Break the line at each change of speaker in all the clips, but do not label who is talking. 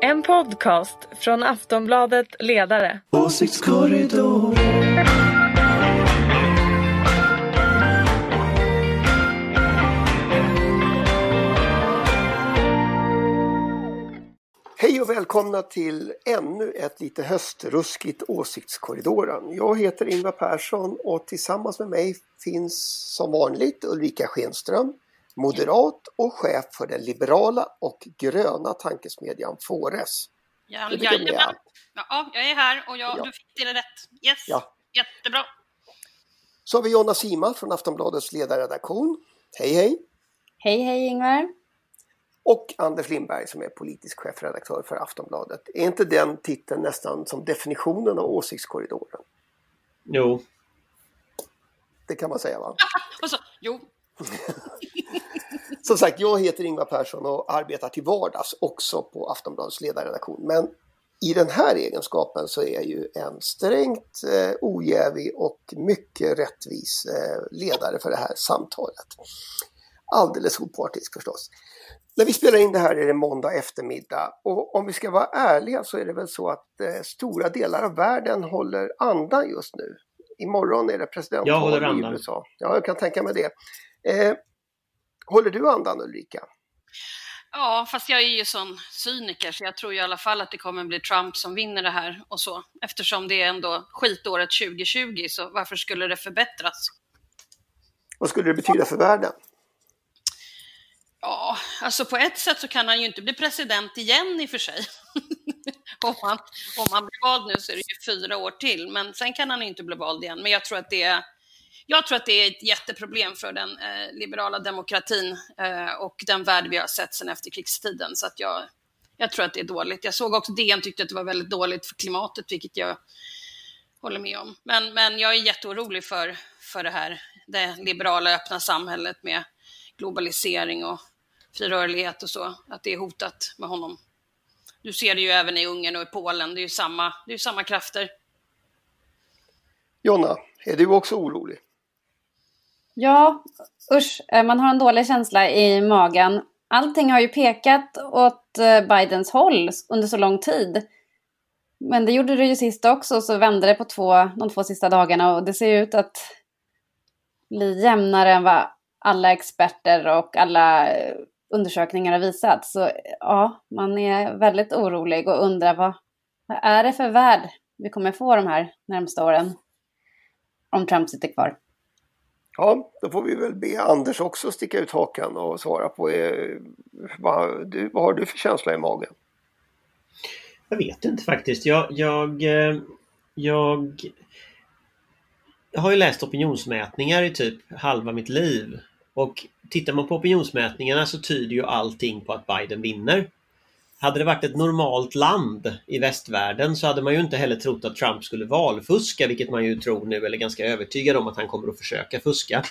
En podcast från Aftonbladet Ledare.
Åsiktskorridor. Hej och välkomna till ännu ett lite höstruskigt Åsiktskorridoren. Jag heter Ingvar Persson och tillsammans med mig finns som vanligt Ulrika Schenström, moderat och chef för den liberala och gröna tankesmedjan Fores.
Ja, jajamän. Ja, jag är här och jag,
Ja.
du fick det rätt. Yes,
Ja.
jättebra.
Så har vi Jonna Sima från Aftonbladets ledarredaktion. Hej hej!
Hej, hej Ingvar.
Och Anders Lindberg som är politisk chefredaktör för Aftonbladet. Är inte den titeln nästan som definitionen av åsiktskorridoren?
Jo,
Det kan man säga va?
Och så, jo,
Som sagt, jag heter Ingvar Persson och arbetar till vardags också på Aftonbladets ledarredaktion. Men i den här egenskapen så är jag ju en strängt eh, ojävig och mycket rättvis eh, ledare för det här samtalet. Alldeles opartisk förstås. När vi spelar in det här är det måndag eftermiddag och om vi ska vara ärliga så är det väl så att eh, stora delar av världen håller andan just nu. Imorgon är det
Jag
presidentval
håller
i
andan.
USA. Ja, jag kan tänka mig det. Eh, håller du andan Ulrika?
ja, fast jag är ju sån cyniker så jag tror i alla fall att det kommer bli Trump som vinner det här och så. Eftersom det är ändå skitåret 2020 så varför skulle det förbättras?
Vad skulle det betyda för världen?
Ja, alltså på ett sätt så kan han ju inte bli president igen i och för sig. om, han, om han blir vald nu så är det ju fyra år till, men sen kan han inte bli vald igen. Men jag tror att det är, jag tror att det är ett jätteproblem för den eh, liberala demokratin eh, och den värld vi har sett sedan efterkrigstiden. Så att jag, jag tror att det är dåligt. Jag såg också DN tyckte att det var väldigt dåligt för klimatet, vilket jag håller med om. Men, men jag är jätteorolig för, för det här, det liberala öppna samhället med globalisering och fri rörlighet och så, att det är hotat med honom. Du ser det ju även i Ungern och i Polen, det är ju samma, det är ju samma krafter.
Jonna, är du också orolig?
Ja, usch, eh, man har en dålig känsla i magen. Allting har ju pekat åt eh, Bidens håll under så lång tid. Men det gjorde det ju sist också, så vände det på två, de två sista dagarna och det ser ut att bli jämnare än vad alla experter och alla eh, undersökningar har visat. Så ja, man är väldigt orolig och undrar vad, vad är det för värld vi kommer få de här närmsta åren? Om Trump sitter kvar.
Ja, då får vi väl be Anders också sticka ut hakan och svara på eh, vad, du, vad har du för känsla i magen?
jag vet inte faktiskt. Jag, jag, jag, jag har ju läst opinionsmätningar i typ halva mitt liv. Och tittar man på opinionsmätningarna så tyder ju allting på att Biden vinner. Hade det varit ett normalt land i västvärlden så hade man ju inte heller trott att Trump skulle valfuska, vilket man ju tror nu, eller ganska övertygad om att han kommer att försöka fuska.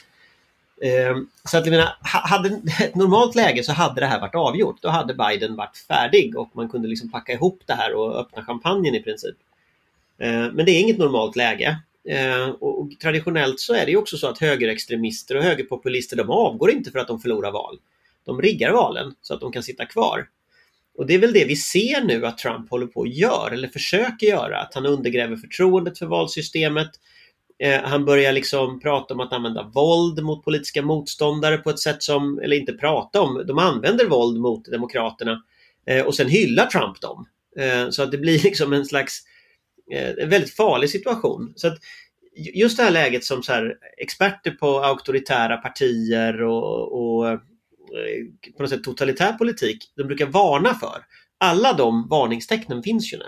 Ehm, så att jag menar, hade ett normalt läge så hade det här varit avgjort. Då hade Biden varit färdig och man kunde liksom packa ihop det här och öppna champagnen i princip. Ehm, men det är inget normalt läge. Ehm, och och traditionellt så är det ju också så att högerextremister och högerpopulister de avgår inte för att de förlorar val. De riggar valen så att de kan sitta kvar. Och det är väl det vi ser nu att Trump håller på att göra, eller försöker göra. Att han undergräver förtroendet för valsystemet. Eh, han börjar liksom prata om att använda våld mot politiska motståndare på ett sätt som, eller inte prata om, de använder våld mot Demokraterna. Eh, och sen hyllar Trump dem. Eh, så att det blir liksom en slags, eh, en väldigt farlig situation. Så att just det här läget som så här, experter på auktoritära partier och, och på något sätt totalitär politik, de brukar varna för. Alla de varningstecknen finns ju nu.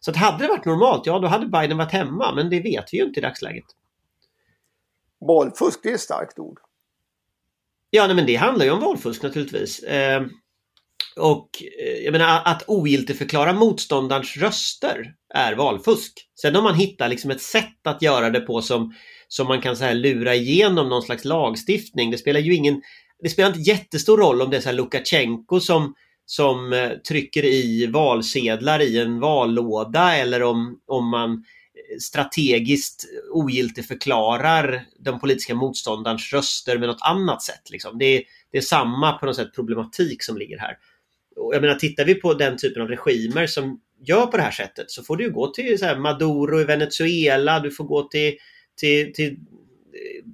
Så att hade det varit normalt, ja då hade Biden varit hemma, men det vet vi ju inte i dagsläget.
Valfusk, det är ett starkt ord.
Ja, nej, men det handlar ju om valfusk naturligtvis. Eh, och eh, jag menar att ogiltigförklara motståndarens röster är valfusk. Sen om man hittar liksom ett sätt att göra det på som, som man kan så här lura igenom någon slags lagstiftning. Det spelar ju ingen, det spelar inte jättestor roll om det är så här Lukasjenko som, som eh, trycker i valsedlar i en vallåda eller om, om man eh, strategiskt ogiltigförklarar den politiska motståndarens röster med något annat sätt. Liksom. Det, är, det är samma på något sätt problematik som ligger här. Och jag menar, tittar vi på den typen av regimer som gör på det här sättet så får du gå till så här, Maduro i Venezuela, du får gå till, till, till eh,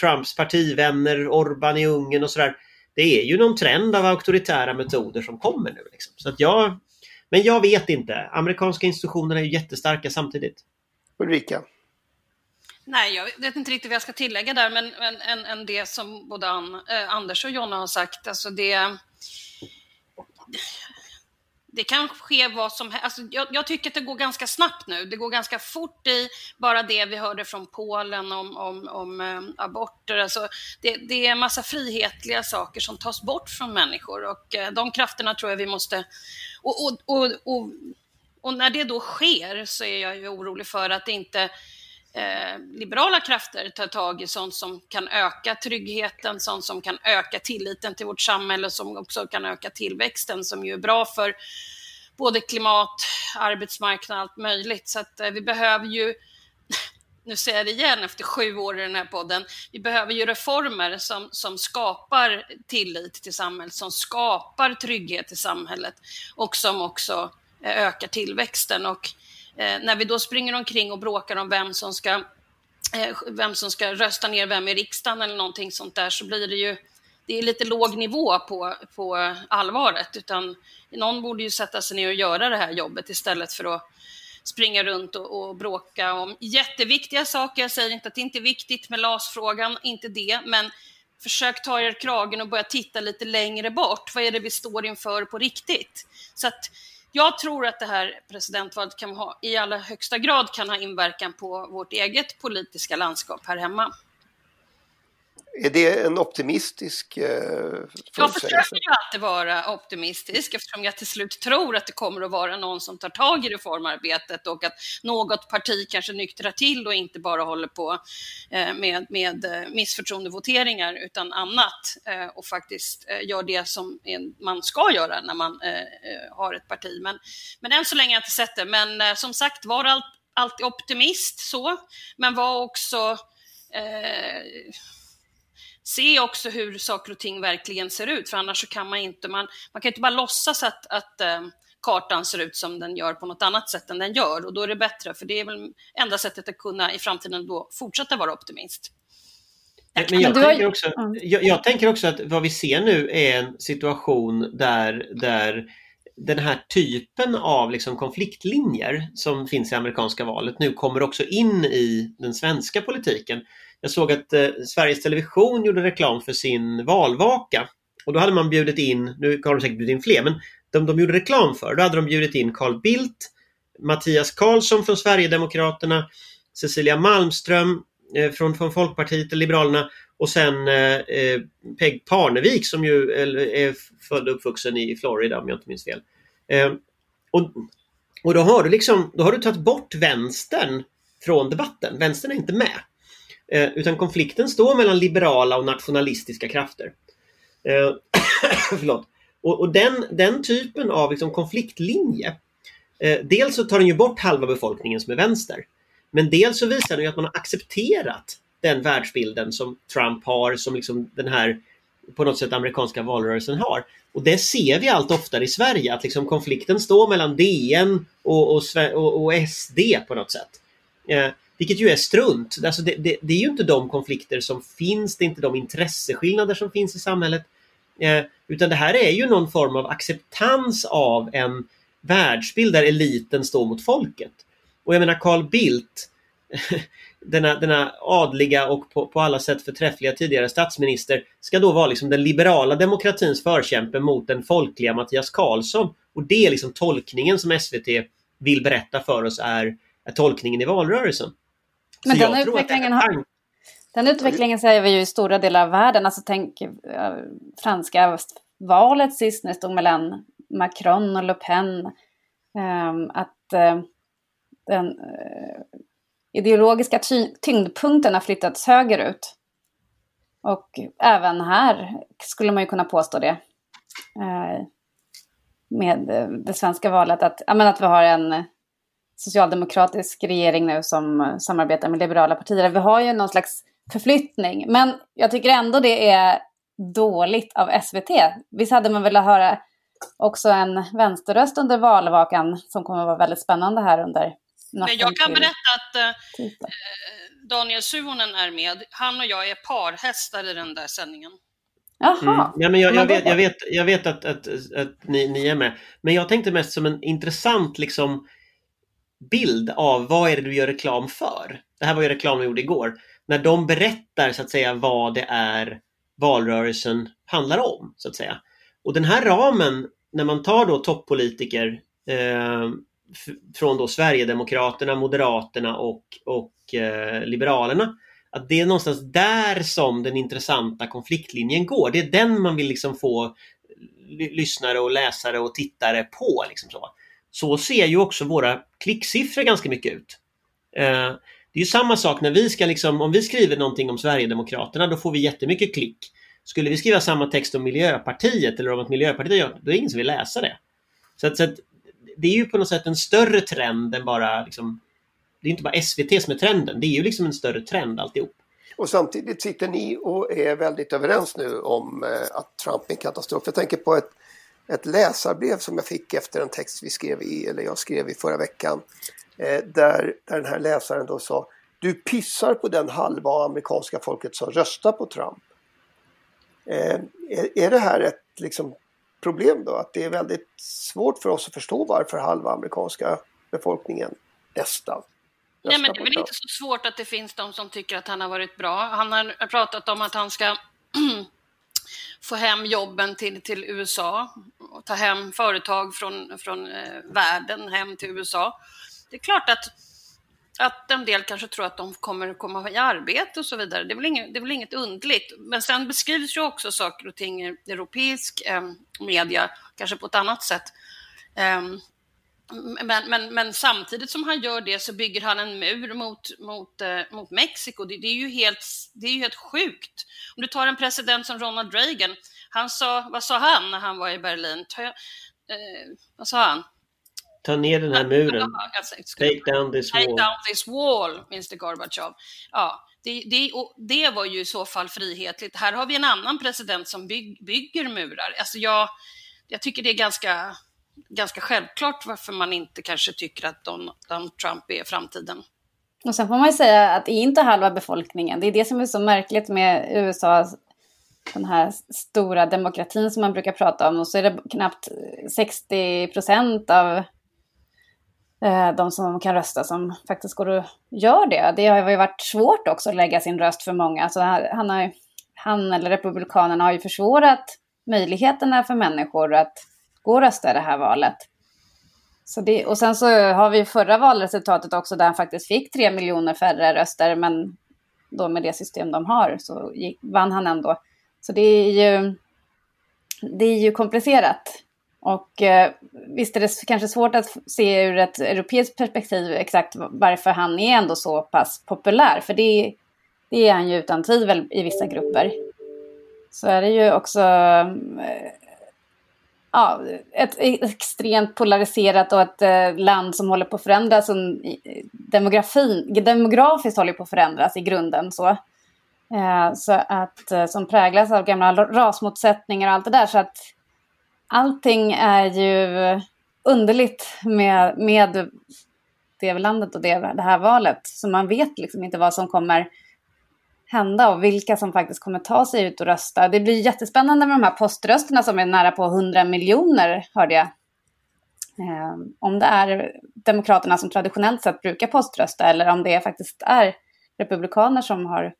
Trumps partivänner, Orban i Ungern och sådär. Det är ju någon trend av auktoritära metoder som kommer nu. Liksom. Så att jag, men jag vet inte. Amerikanska institutionerna är ju jättestarka samtidigt.
Ulrika?
Nej, jag vet inte riktigt vad jag ska tillägga där, men, men än, än det som både eh, Anders och Jonna har sagt. Alltså det, det kan ske vad som helst. Alltså jag, jag, tycker att det går ganska snabbt nu. Det går ganska fort i bara det vi hörde från Polen om, om, om äh, aborter. Alltså det, det, är en massa frihetliga saker som tas bort från människor och äh, de krafterna tror jag vi måste... Och, och, och, och, och när det då sker så är jag ju orolig för att det inte Eh, liberala krafter tar tag i sånt som kan öka tryggheten, sånt som kan öka tilliten till vårt samhälle, som också kan öka tillväxten, som ju är bra för både klimat, arbetsmarknad, allt möjligt. Så att eh, vi behöver ju, nu säger jag det igen efter sju år i den här podden, vi behöver ju reformer som, som skapar tillit till samhället, som skapar trygghet i samhället och som också eh, ökar tillväxten. Och Eh, när vi då springer omkring och bråkar om vem som ska eh, vem som ska rösta ner vem i riksdagen eller någonting sånt där så blir det ju det är lite låg nivå på, på allvaret utan någon borde ju sätta sig ner och göra det här jobbet istället för att springa runt och, och bråka om jätteviktiga saker. Jag säger inte att det inte är viktigt med LAS-frågan, inte det, men försök ta er kragen och börja titta lite längre bort. Vad är det vi står inför på riktigt? Så att jag tror att det här presidentvalet kan ha, i allra högsta grad kan ha inverkan på vårt eget politiska landskap här hemma.
Är det en optimistisk eh,
Jag försöker ju alltid vara optimistisk eftersom jag till slut tror att det kommer att vara någon som tar tag i reformarbetet och att något parti kanske nyktrar till och inte bara håller på eh, med, med eh, missförtroendevoteringar utan annat eh, och faktiskt eh, gör det som man ska göra när man eh, har ett parti. Men, men än så länge har jag inte sett det. Men som sagt, var all, alltid optimist så, men var också se också hur saker och ting verkligen ser ut, för annars så kan man inte, man, man kan inte bara låtsas att, att äh, kartan ser ut som den gör på något annat sätt än den gör och då är det bättre, för det är väl enda sättet att kunna i framtiden då fortsätta vara optimist.
Men jag, tänker också, jag, jag, tänker också att vad vi ser nu är en situation där, där den här typen av liksom konfliktlinjer som finns i amerikanska valet nu kommer också in i den svenska politiken. Jag såg att eh, Sveriges Television gjorde reklam för sin valvaka. Och då hade man bjudit in, nu har de säkert bjudit in fler, men de de gjorde reklam för, då hade de bjudit in Carl Bildt, Mattias Karlsson från Sverigedemokraterna, Cecilia Malmström eh, från, från Folkpartiet och Liberalerna och sen eh, eh Peg Parnevik som ju är född och uppvuxen i Florida om jag inte minns fel. Eh, och, och då har du liksom, då har du tagit bort vänstern från debatten. Vänstern är inte med. Eh, utan konflikten står mellan liberala och nationalistiska krafter. Eh, förlåt. Och, och, den, den typen av liksom konfliktlinje, eh, dels så tar den ju bort halva befolkningen som är vänster. Men dels så visar den ju att man har accepterat den världsbilden som Trump har, som liksom den här på något sätt amerikanska valrörelsen har. Och det ser vi allt oftare i Sverige, att liksom konflikten står mellan DN och, och, och, och SD på något sätt. Eh, vilket ju är strunt. Alltså det, det, det, är ju inte de konflikter som finns, det är inte de intresseskillnader som finns i samhället. Eh, utan det här är ju någon form av acceptans av en världsbild där eliten står mot folket. Och jag menar Carl Bildt, denna, denna adliga och på, på, alla sätt förträffliga tidigare statsminister, ska då vara liksom den liberala demokratins förkämpe mot den folkliga Mattias Karlsson. Och det är liksom tolkningen som SVT vill berätta för oss är, är tolkningen i valrörelsen.
Men den utvecklingen, har, den utvecklingen ser vi ju i stora delar av världen. Alltså tänk uh, franska valet sist när det stod mellan Macron och Le Pen. Um, att uh, den uh, ideologiska ty tyngdpunkten har flyttats högerut. Och även här skulle man ju kunna påstå det. med det svenska valet att, att vi har en socialdemokratisk regering nu som samarbetar med liberala partier. Vi har ju någon slags förflyttning. Men jag tycker ändå det är dåligt av SVT. Visst hade man velat höra också en vänsterröst under valvakan som kommer att vara väldigt spännande här under
Men jag kan berätta att eh, Daniel Suhonen är med. Han och jag är parhästar i den där sändningen.
Jaha. Mm.
Ja, men jag, jag, vet, jag, vet, jag vet att, att, att ni, ni är med. Men jag tänkte mest som en intressant liksom, bild av vad är det du gör reklam för? Det här var ju reklam vi gjorde igår. När de berättar så att säga vad det är valrörelsen handlar om. så att säga. Och den här ramen, när man tar då toppolitiker eh, från då Sverigedemokraterna, Moderaterna och, och eh, Liberalerna. Att det är någonstans där som den intressanta konfliktlinjen går. Det är den man vill liksom få lyssnare och läsare och tittare på. Liksom så så ser ju också våra klicksiffror ganska mycket ut. Eh, det är ju samma sak när vi ska liksom, om vi skriver någonting om Sverigedemokraterna, då får vi jättemycket klick. Skulle vi skriva samma text om Miljöpartiet eller om att Miljöpartiet gör då är det ingen som vill läsa det. Så att, så att det är ju på något sätt en större trend än bara liksom, det är inte bara SVT som är trenden, det är ju liksom en större trend alltihop.
Och samtidigt sitter ni och är väldigt överens nu om eh, att Trump är en katastrof. Jag tänker på ett, ett läsarbrev som jag fick efter en text vi skrev i, eller jag skrev i förra veckan. Eh, där, där den här läsaren då sa Du pissar på den halva av amerikanska folket som röstar på Trump. Eh, är, är det här ett liksom, problem då? Att det är väldigt svårt för oss att förstå varför halva amerikanska befolkningen nästan
Nej, men det är väl inte så svårt att det finns de som tycker att han har varit bra. Han har pratat om att han ska få hem jobben till, till USA och ta hem företag från, från eh, världen hem till USA. Det är klart att, att en del kanske tror att de kommer komma i arbete och så vidare. Det är väl inget, det är väl inget undligt. Men sen beskrivs ju också saker och ting i europeisk eh, media, kanske på ett annat sätt. Eh, men, men, men, samtidigt som han gör det så bygger han en mur mot, mot, eh, mot Mexiko. Det, det, är ju helt, det är ju helt sjukt. Om du tar en president som Ronald Reagan, han sa, vad sa han när han var i Berlin? Ta, eh, vad sa han?
Ta ner den här muren. Take down this wall.
Take down this wall, Mr Gorbachev. Ja, det, det, det var ju i så fall frihetligt. Här har vi en annan president som byg, bygger murar. Alltså jag, jag tycker det är ganska ganska självklart varför man inte kanske tycker att Donald Trump är framtiden.
Och sen får man ju säga att det är inte halva befolkningen. Det är det som är så märkligt med USA, den här stora demokratin som man brukar prata om. Och så är det knappt 60 procent av eh, de som kan rösta som faktiskt går och gör det. Det har ju varit svårt också att lägga sin röst för många. Så han, har, han eller Republikanerna har ju försvårat möjligheterna för människor att gå och rösta i det här valet. Så det, och sen så har vi förra valresultatet också där han faktiskt fick tre miljoner färre röster, men då med det system de har så gick, vann han ändå. Så det är ju, det är ju komplicerat. Och eh, visst är det kanske svårt att se ur ett europeiskt perspektiv exakt varför han är ändå så pass populär, för det, det är han ju utan tvivel i vissa grupper. Så är det ju också eh, ja, ett extremt polariserat och ett eh, land som håller på att förändras. Demografin, demografiskt håller på att förändras i grunden. Så, eh, så att, eh, som präglas av gamla rasmotsättningar och allt det där. Så att allting är ju underligt med, med det landet och det, det här valet. Så man vet liksom inte vad som kommer hända och vilka som faktiskt kommer ta sig ut och rösta. Det blir jättespännande med de här poströsterna som är nära på 100 miljoner, hörde jag. Eh, om det är Demokraterna som traditionellt sett brukar poströsta eller om det faktiskt är Republikaner som har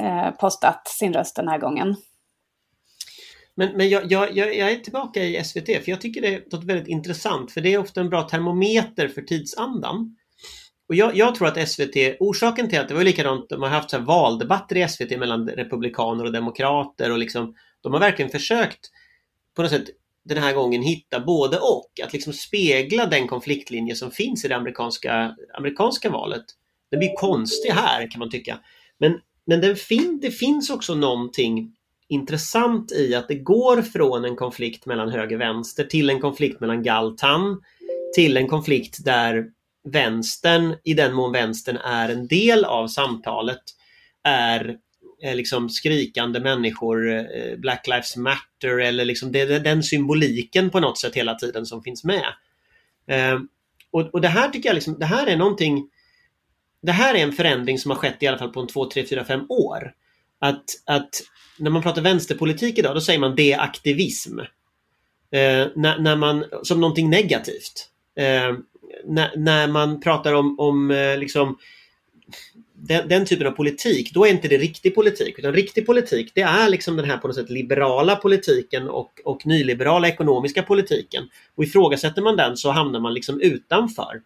eh, postat sin röst den här gången.
Men, men jag, jag, jag, är tillbaka i SVT för jag tycker det låter väldigt intressant för det är ofta en bra termometer för tidsandan. Och jag, jag, tror att SVT, orsaken till att det var likadant, de har haft så valdebatter i SVT mellan republikaner och demokrater och liksom, de har verkligen försökt på något sätt den här gången hitta både och, att liksom spegla den konfliktlinje som finns i det amerikanska, amerikanska valet. Den blir konstig här kan man tycka. Men, men den fin, det finns också någonting intressant i att det går från en konflikt mellan höger och vänster till en konflikt mellan Galtan till en konflikt där vänstern, i den mån vänstern är en del av samtalet, är eh, liksom skrikande människor, eh, Black Lives Matter eller liksom det, det, den symboliken på något sätt hela tiden som finns med. Eh, och, och det här tycker jag liksom, det här är någonting det här är en förändring som har skett i alla fall på en 2, 3, 4, 5 år. Att, att när man pratar vänsterpolitik idag, då säger man de-aktivism Eh, när, när, man, som någonting negativt. Eh, när, när, man pratar om, om eh, liksom, den, den, typen av politik, då är inte det riktig politik. Utan riktig politik, det är liksom den här på något sätt liberala politiken och, och nyliberala ekonomiska politiken. Och ifrågasätter man den så hamnar man liksom utanför.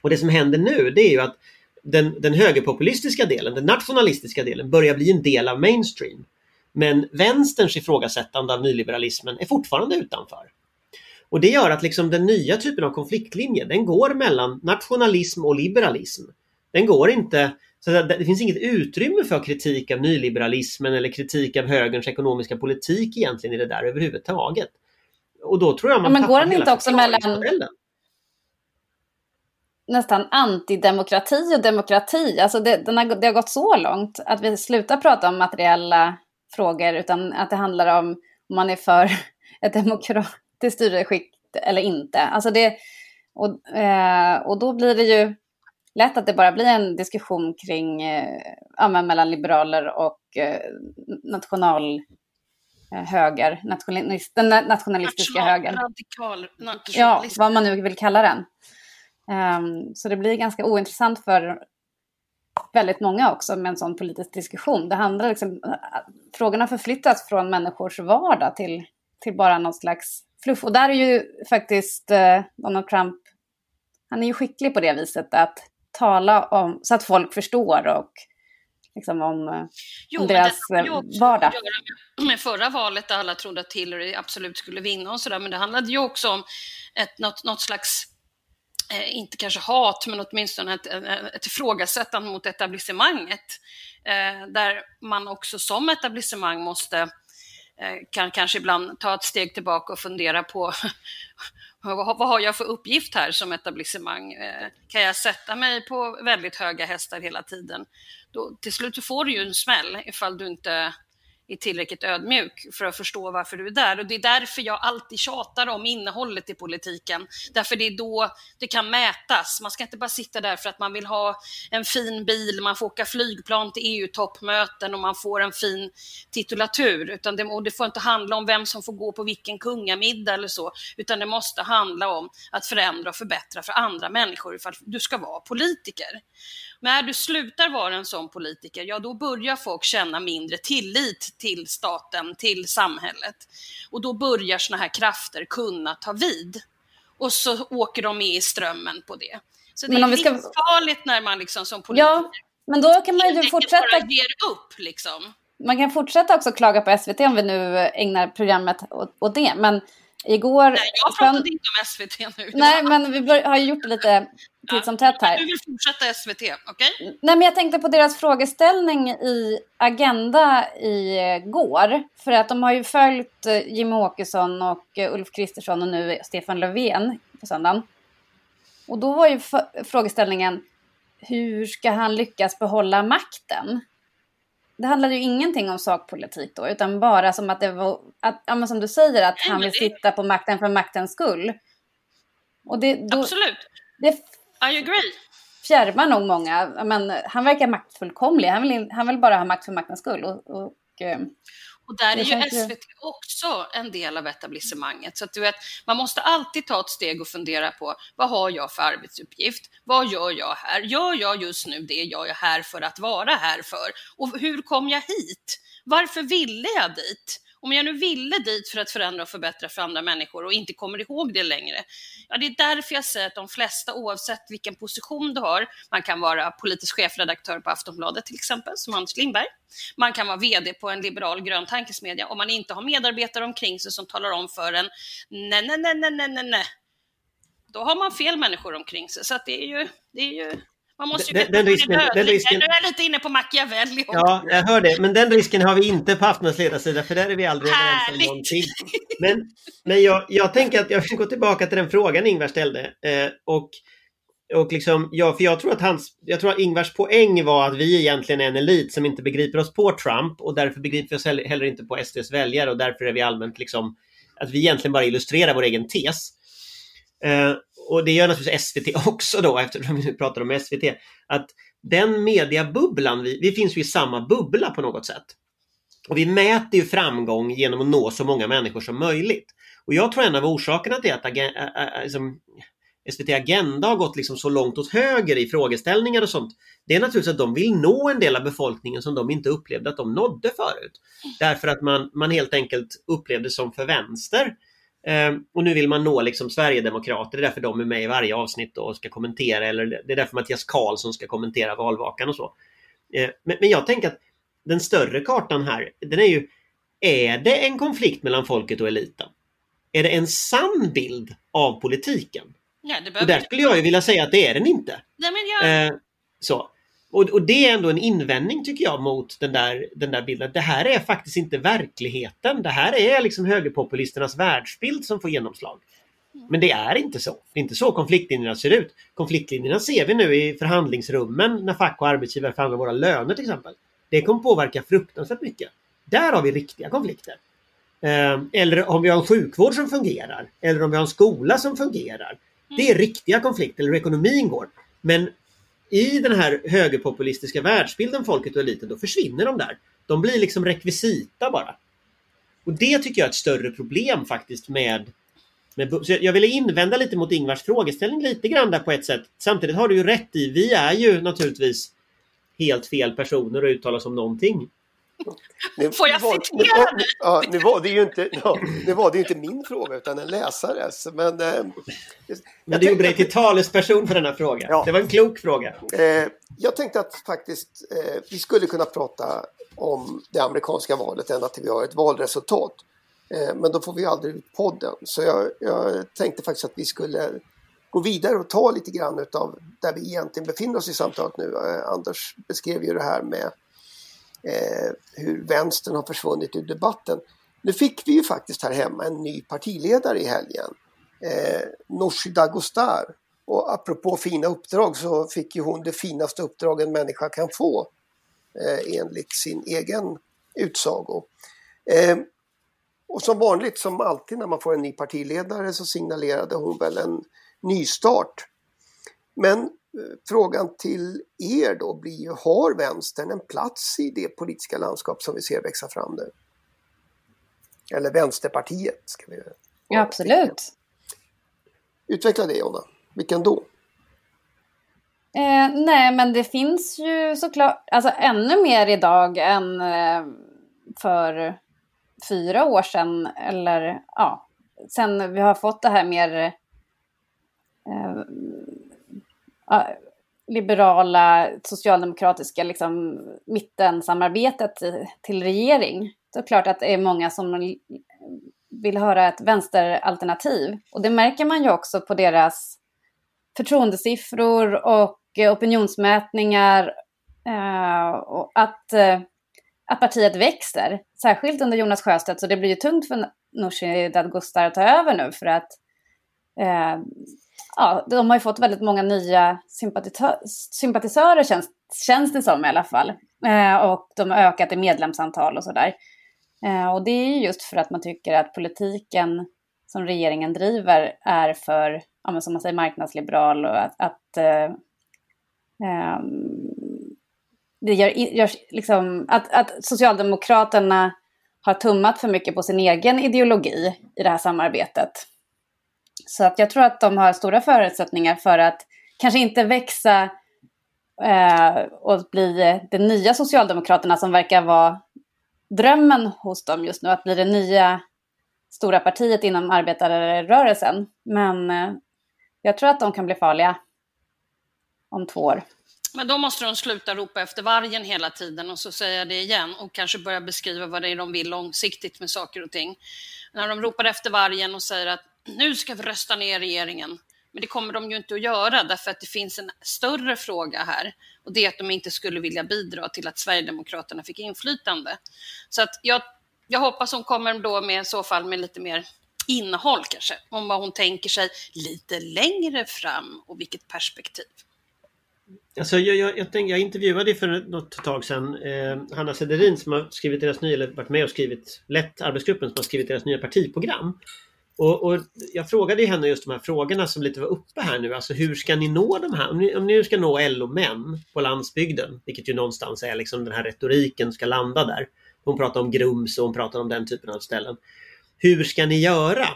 Och det som händer nu, det är ju att den, den högerpopulistiska delen, den nationalistiska delen, börjar bli en del av mainstream. Men vänsterns ifrågasättande av nyliberalismen är fortfarande utanför. Och det gör att liksom den nya typen av konfliktlinje, den går mellan nationalism och liberalism. Den går inte, så det finns inget utrymme för kritik av nyliberalismen eller kritik av högerns ekonomiska politik egentligen i det där överhuvudtaget. Och då tror jag man
ja, Men går den inte också mellan nästan antidemokrati och demokrati. Alltså det, har, det har gått så långt att vi slutar prata om materiella frågor utan att det handlar om om man är för ett demokratiskt styrelseskick eller inte. Alltså det, och, eh, och då blir det ju lätt att det bara blir en diskussion kring, eh, mellan liberaler och eh, national eh, höger, nationalist, den nationalistiska
National,
högern.
Radikal
Ja, vad man nu vill kalla den. Um, så det blir ganska ointressant för väldigt många också med en sån politisk diskussion. Det handlar liksom, frågorna förflyttas från människors vardag till, till bara någon slags fluff. Och där är ju faktiskt eh, Donald Trump, han är ju skicklig på det viset att tala om, så att folk förstår och liksom om, eh,
jo,
om deras
det hade ju också
vardag.
göra med förra valet där alla trodde att Hillary absolut skulle vinna och sådär, men det handlade ju också om ett, något, något slags eh, inte kanske hat, men åtminstone ett, ett ifrågasättande mot etablissemanget. Eh, där man också som etablissemang måste eh, Eh, kan kanske ibland ta ett steg tillbaka och fundera på vad, har jag för uppgift här som etablissemang? Eh, kan jag sätta mig på väldigt höga hästar hela tiden? Då, till slut får du ju en smäll ifall du inte är tillräckligt ödmjuk för att förstå varför du är där. Och det är därför jag alltid tjatar om innehållet i politiken. Därför det är då det kan mätas. Man ska inte bara sitta där för att man vill ha en fin bil, man får åka flygplan till EU-toppmöten och man får en fin titulatur. Utan det, och det får inte handla om vem som får gå på vilken kungamiddag eller så, utan det måste handla om att förändra och förbättra för andra människor ifall du ska vara politiker. När du slutar vara en sån politiker, ja då börjar folk känna mindre tillit till staten, till samhället. Och då börjar såna här krafter kunna ta vid. Och så åker de med i strömmen på det. Så det
Men om
är
ska-
livsfarligt när man liksom som politiker
Ja, men då kan man ju fortsätta
bara ger upp liksom.
Man kan fortsätta också klaga på SVT om vi nu ägnar programmet åt, åt det. Men igår...
Nej, jag pratade inte om SVT nu.
Nej, men vi bör, har ju gjort det lite titt som tätt här.
Du vill fortsätta SVT, okej?
Nej, men jag tänkte på deras frågeställning i Agenda igår. För att de har ju följt eh, Jimmie Åkesson och eh, Ulf Kristersson och nu Stefan Löfven på söndagen. Och då var ju frågeställningen hur ska han lyckas behålla makten? Det handlade ju ingenting om sakpolitik då, utan bara som att det var, att, ja, som du säger, att han vill sitta på makten för maktens skull. Och det, då,
Absolut.
det
I agree.
fjärmar nog många. Men han verkar maktfullkomlig. Han vill, han vill bara ha makt för maktens skull. Och, och, eh,
Och där är ju- SVT också en del av etablissemanget. Så att du vet, man måste alltid ta ett steg och fundera på vad har jag för arbetsuppgift? Vad gör jag här? Gör jag just nu det jag är här för att vara här för? Och hur kom jag hit? Varför ville jag dit? Om jag nu ville dit för att förändra och förbättra för andra människor och inte kommer ihåg det längre, ja det är därför jag säger att de flesta, oavsett vilken position du har, man kan vara politisk chefredaktör på Aftonbladet till exempel, som Anders Lindberg, man kan vara VD på en liberal grön tankesmedja om man inte har medarbetare omkring sig som talar om för en nej, nej, nej, nej, nej, nej, nej. Då har man fel människor omkring sig. Så att det är ju, det är ju man måste ju
Den- den
veta vad
risken- den risken-
Nu är jag lite inne på Machiavelli.
Ja, jag hör det. Men den risken har vi inte på Aftonbladets ledarsida för där är vi aldrig överens om någonting. Men, men jag, jag tänker att jag vill gå tillbaka till den frågan Ingvar ställde. Eh, och och liksom, ja, för jag tror att hans, jag tror att Ingvars poäng var att vi egentligen är en elit som inte begriper oss på Trump och därför begriper vi oss heller inte på SDs väljare och därför är vi allmänt liksom, att vi egentligen bara illustrerar vår egen tes. Eh, och det gör naturligtvis SVT också då, eftersom vi nu pratar om SVT. Att den mediabubblan, vi, vi finns ju i samma bubbla på något sätt. Och vi mäter ju framgång genom att nå så många människor som möjligt. Och jag tror en av orsakerna till att liksom, SVT Agenda har gått liksom så långt åt höger i frågeställningar och sånt. Det är naturligtvis att de vill nå en del av befolkningen som de inte upplevde att de nådde förut. Därför att man, man helt enkelt upplevde som för vänster. Eh, och nu vill man nå liksom Sverigedemokrater, det är därför de är med i varje avsnitt och ska kommentera eller det är därför Mattias Karlsson ska kommentera valvakan och så. Eh, men, men jag tänker att den större kartan här, den är ju Är det en konflikt mellan folket och eliten? Är det en sann bild av politiken?
Ja, det
och där skulle jag ju vilja säga att det är den inte.
Nej, men jag...
eh, så. Och, och, det är ändå en invändning tycker jag mot den där, den där bilden. Det här är faktiskt inte verkligheten. Det här är liksom högerpopulisternas världsbild som får genomslag. Men det är inte så. Det är inte så konfliktlinjerna ser ut. Konfliktlinjerna ser vi nu i förhandlingsrummen när fack och arbetsgivare förhandlar våra löner till exempel. Det kommer påverka fruktansvärt mycket. Där har vi riktiga konflikter. Eh, eller om vi har en sjukvård som fungerar. Eller om vi har en skola som fungerar. Det är riktiga konflikter, eller hur ekonomin går. Men i den här högerpopulistiska världsbilden, folket och eliten, då försvinner de där. De blir liksom rekvisita bara. Och det tycker jag är ett större problem faktiskt med, med jag ville invända lite mot Ingvars frågeställning lite grann där på ett sätt. Samtidigt har du ju rätt i, vi är ju naturligtvis helt fel personer att uttala oss om någonting.
Nu, Får jag var, citera
nu, ja, nu var det ju inte, ja, nu var det inte min fråga utan en läsares. Men, eh,
men du gjorde dig till talesperson för denna fråga. Ja. Det var en klok fråga.
Eh, jag tänkte att faktiskt eh, vi skulle kunna prata om det amerikanska valet ända till vi har ett valresultat. Eh, men då får vi aldrig ut podden. Så jag, jag tänkte faktiskt att vi skulle gå vidare och ta lite grann utav där vi egentligen befinner oss i samtalet nu. Eh, Anders beskrev ju det här med eh, hur vänstern har försvunnit ur debatten. Nu fick vi ju faktiskt här hemma en ny partiledare i helgen. Eh, Nooshi Dadgostar. Och apropå fina uppdrag så fick ju hon det finaste uppdrag en människa kan få eh, enligt sin egen utsago. Eh, och som vanligt, som alltid när man får en ny partiledare så signalerade hon väl en nystart. Men frågan till er då blir ju, har vänstern en plats i det politiska landskap som vi ser växa fram nu? Eller Vänsterpartiet ska vi
Ja, absolut.
Utveckla det Jonna. Vilken då?
Eh, nej, men det finns ju såklart, alltså ännu mer idag än eh, för fyra år sedan eller ja, sen vi har fått det här mer eh, liberala socialdemokratiska liksom, mittensamarbetet till regering. Så är klart att det är många som vill höra ett vänsteralternativ. Och det märker man ju också på deras förtroendesiffror och opinionsmätningar. Eh, och att, eh, att partiet växer, särskilt under Jonas Sjöstedt. Så det blir ju tungt för Nooshi Dadgostar att ta över nu för att eh, ja, de har ju fått väldigt många nya sympatisörer känns, känns det som i alla fall. Eh, och de har ökat i medlemsantal och sådär. Eh, och det är ju just för att man tycker att politiken som regeringen driver är för, ja, men som man säger, marknadsliberal och att, att eh, ehm, det gör, gör liksom, att, att Socialdemokraterna har tummat för mycket på sin egen ideologi i det här samarbetet. Så att jag tror att de har stora förutsättningar för att kanske inte växa eh, och bli eh, de nya Socialdemokraterna som verkar vara drömmen hos dem just nu, att bli det nya stora partiet inom arbetarrörelsen. Men eh, jag tror att de kan bli farliga om två år.
Men då måste de sluta ropa efter vargen hela tiden och så säga det igen och kanske börja beskriva vad det är de vill långsiktigt med saker och ting. När de ropar efter vargen och säger att nu ska vi rösta ner regeringen. Men det kommer de ju inte att göra därför att det finns en större fråga här och det är att de inte skulle vilja bidra till att Sverigedemokraterna fick inflytande. Så att jag, jag hoppas hon kommer då med i så fall med lite mer innehåll kanske, om vad hon tänker sig lite längre fram och vilket perspektiv.
Alltså jag, jag, jag, tänkte, jag intervjuade för något tag sedan eh, Hanna Sederin som har skrivit deras nya, eller varit med och skrivit, lett arbetsgruppen som har skrivit deras nya partiprogram. Och, och, jag frågade henne just de här frågorna som lite var uppe här nu. Alltså hur ska ni nå de här? Om ni, om ni ska nå LO-män på landsbygden, vilket ju någonstans är liksom den här retoriken ska landa där. Hon pratar om Grums och hon pratar om den typen av ställen. Hur ska ni göra?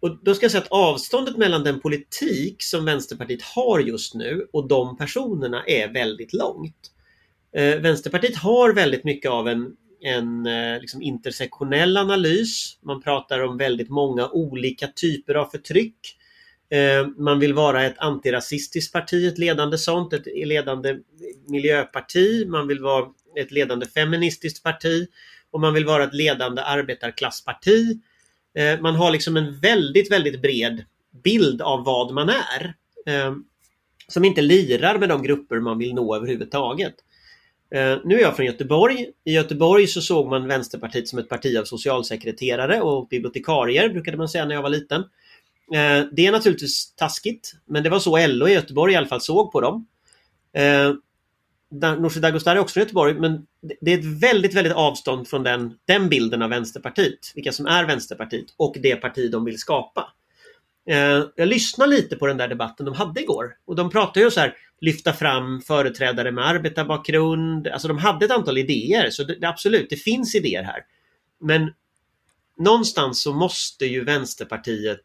Och då ska jag säga att avståndet mellan den politik som Vänsterpartiet har just nu och de personerna är väldigt långt. Eh, Vänsterpartiet har väldigt mycket av en en eh, liksom intersektionell analys. Man pratar om väldigt många olika typer av förtryck. Eh, man vill vara ett antirasistiskt parti, ett ledande sånt, ett ledande miljöparti. Man vill vara ett ledande feministiskt parti och man vill vara ett ledande arbetarklassparti. Eh, man har liksom en väldigt, väldigt bred bild av vad man är. Som inte lirar med de grupper man vill nå överhuvudtaget. Eh, nu är jag från Göteborg. I Göteborg så såg man Vänsterpartiet som ett parti av socialsekreterare och bibliotekarier brukade man säga när jag var liten. Eh, det är naturligtvis taskigt, men det var så LO i Göteborg i alla fall såg på dem. Eh, Nooshi Dadgostar är också från Göteborg, men det är ett väldigt, väldigt avstånd från den, den bilden av Vänsterpartiet. Vilka som är Vänsterpartiet och det parti de vill skapa. Eh, jag lyssnade lite på den där debatten de hade igår och de pratade ju så här lyfta fram företrädare med arbetarbakgrund. Alltså de hade ett antal idéer, så det, absolut, det finns idéer här. Men någonstans så måste ju Vänsterpartiet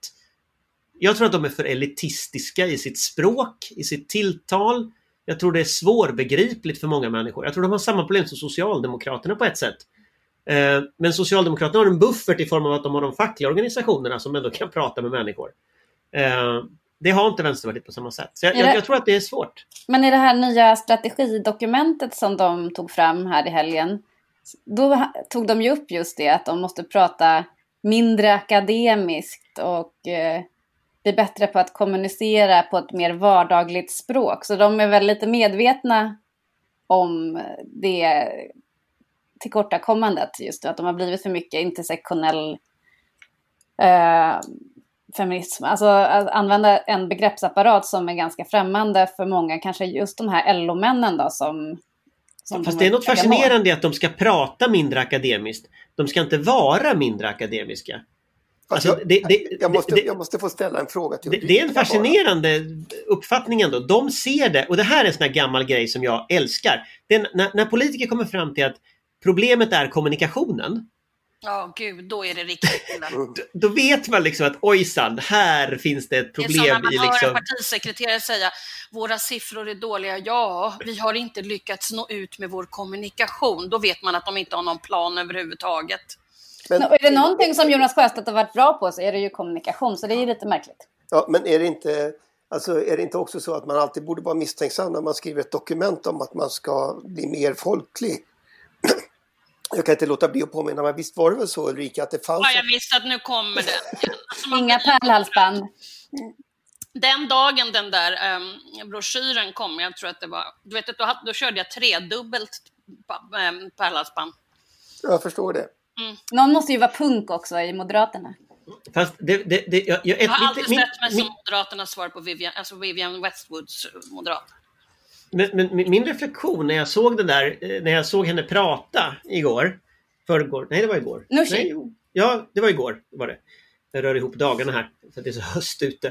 jag tror att de är för elitistiska i sitt språk, i sitt tilltal. Jag tror det är svårbegripligt för många människor. Jag tror de har samma problem som Socialdemokraterna på ett sätt. Eh, men Socialdemokraterna har en buffert i form av att de har de fackliga organisationerna som ändå kan prata med människor. Eh, det har inte Vänsterpartiet på samma sätt. Så jag, jag, jag, tror att det är svårt.
Men i det här nya strategidokumentet som de tog fram här i helgen. Då tog de ju upp just det att de måste prata mindre akademiskt och eh, bli bättre på att kommunicera på ett mer vardagligt språk. Så de är väl lite medvetna om det tillkortakommandet just att de har blivit för mycket intersektionell eh, feminism. Alltså att använda en begreppsapparat som är ganska främmande för många, kanske just de här LO-männen då som...
som Fast det är något fascinerande i att de ska prata mindre akademiskt. De ska inte vara mindre akademiska.
Alltså, alltså, det, det, jag, måste, det, jag måste få ställa en fråga till
Det, det är en fascinerande bara. uppfattning ändå. De ser det, och det här är en sån här gammal grej som jag älskar. när, när politiker kommer fram till att problemet är kommunikationen
Ja, gud, då är det riktigt illa.
då vet man liksom att ojsan, här finns det ett problem. Det är som när
man
liksom...
hör en partisekreterare säga våra siffror är dåliga. Ja, vi har inte lyckats nå ut med vår kommunikation. Då vet man att de inte har någon plan överhuvudtaget.
Men, är det någonting som Jonas Sjöstedt har varit bra på så är det ju kommunikation, så det är ju lite märkligt.
Ja, men är det inte Alltså är det inte också så att man alltid borde vara misstänksam när man skriver ett dokument om att man ska bli mer folklig? Jag kan inte låta bli att påminna mig, visst var det väl så Ulrika att det fanns...
Ja, jag visste att nu kommer det.
Alltså, Inga pärlhalsband.
Den dagen den där um, broschyren kom, jag tror att det var, du vet, då, då körde jag tredubbelt um, pärlhalsband.
Jag förstår det.
Mm. Någon måste ju vara punk också i Moderaterna.
Fast det, det, det, jag,
jag, jag har aldrig sett mig som Moderaternas svar på Vivian, alltså Vivian Westwoods moderat.
Men, men, min reflektion när jag såg den där, eh, när jag såg henne prata igår. Förrgår, nej det var igår.
Nej,
ja, det var igår. Var det. Jag rör ihop dagarna här för att det är så höst ute.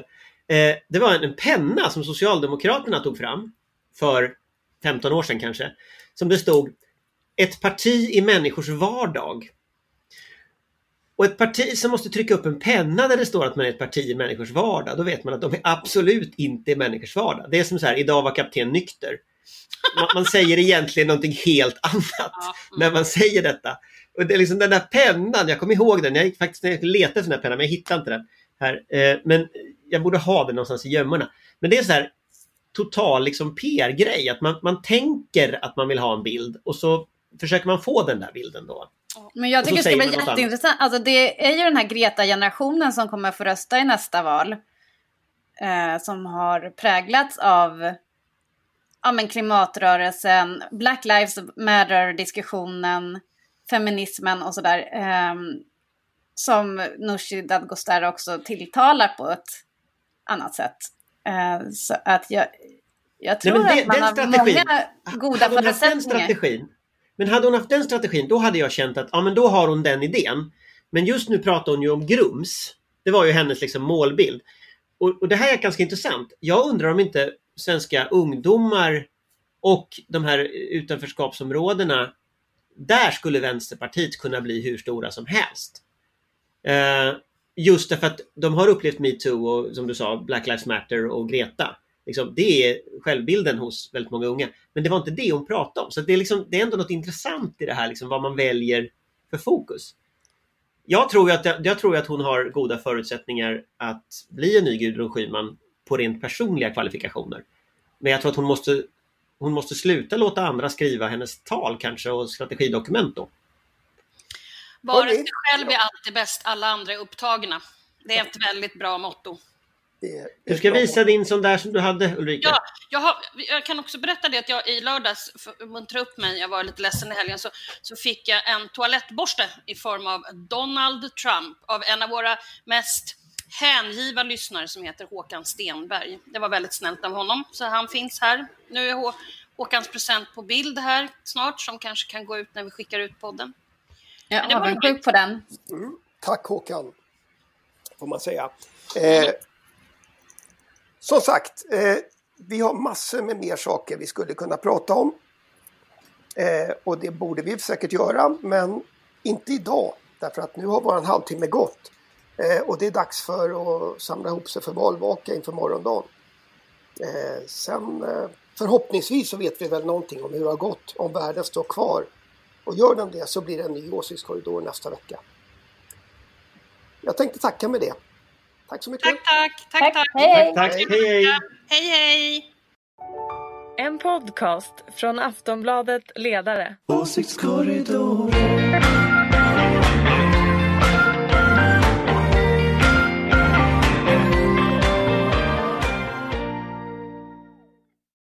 Eh, det var en, en penna som Socialdemokraterna tog fram för 15 år sedan kanske. Som det stod Ett parti i människors vardag. Och ett parti som måste trycka upp en penna där det står att man är ett parti i människors vardag, då vet man att de är absolut inte i människors vardag. Det är som så här, idag var kapten nykter. Man, man säger egentligen någonting helt annat när man säger detta. Och det är liksom den där pennan, jag kommer ihåg den, jag gick faktiskt jag letade efter den här pennan men jag hittade inte den. Här. Eh, men jag borde ha den någonstans i gömmorna. Men det är så här total liksom PR-grej, att man, man tänker att man vill ha en bild och så försöker man få den där bilden då.
Men jag tycker det ska bli jätteintressant. Alltså det är ju den här Greta-generationen som kommer få rösta i nästa val. Eh, som har präglats av ja, men klimatrörelsen, Black Lives Matter-diskussionen, feminismen och sådär. Eh, som Nooshi Dadgostar också tilltalar på ett annat sätt. Eh, så att jag, jag tror
Nej, men
att man har
strategin-
många goda
haft den
förutsättningar.
strategin, men hade hon haft den strategin, då hade jag känt att ja, men då har hon den idén. Men just nu pratar hon ju om Grums. Det var ju hennes liksom målbild. Och, och det här är ganska intressant. Jag undrar om inte svenska ungdomar och de här utanförskapsområdena, där skulle Vänsterpartiet kunna bli hur stora som helst. Eh, just därför att de har upplevt metoo och som du sa, Black Lives Matter och Greta. Liksom, det är självbilden hos väldigt många unga. Men det var inte det hon pratade om. Så det är, liksom, det är ändå något intressant i det här, liksom, vad man väljer för fokus. Jag tror, ju att, jag tror ju att hon har goda förutsättningar att bli en ny Gudrun Schyman på rent personliga kvalifikationer. Men jag tror att hon måste, hon måste sluta låta andra skriva hennes tal kanske och strategidokument då.
Bara sig själv är alltid bäst, alla andra är upptagna. Det är ett väldigt bra motto.
Du ska visa din sån där som du hade Ulrika.
Ja, jag, har, jag kan också berätta det att jag i lördags, för att muntra upp mig, jag var lite ledsen i helgen, så, så fick jag en toalettborste i form av Donald Trump av en av våra mest hängiva lyssnare som heter Håkan Stenberg. Det var väldigt snällt av honom, så han finns här. Nu är Hå- Håkans present på bild här snart, som kanske kan gå ut när vi skickar ut podden.
Jag är avundsjuk på den.
Tack Håkan, får man säga. Eh, som sagt, eh, vi har massor med mer saker vi skulle kunna prata om. Eh, och det borde vi säkert göra, men inte idag. Därför att nu har vår halvtimme gått. Eh, och det är dags för att samla ihop sig för valvaka inför morgondagen. Eh, sen eh, förhoppningsvis så vet vi väl någonting om hur det har gått, om världen står kvar. Och gör den det så blir det en ny åsiktskorridor nästa vecka. Jag tänkte tacka med det. Tack så mycket.
Tack, tack, tack,
Tack,
tack.
hej!
Tack, hej hej!
Hej, hej!
En podcast från Aftonbladet Ledare.
Åsiktskorridoren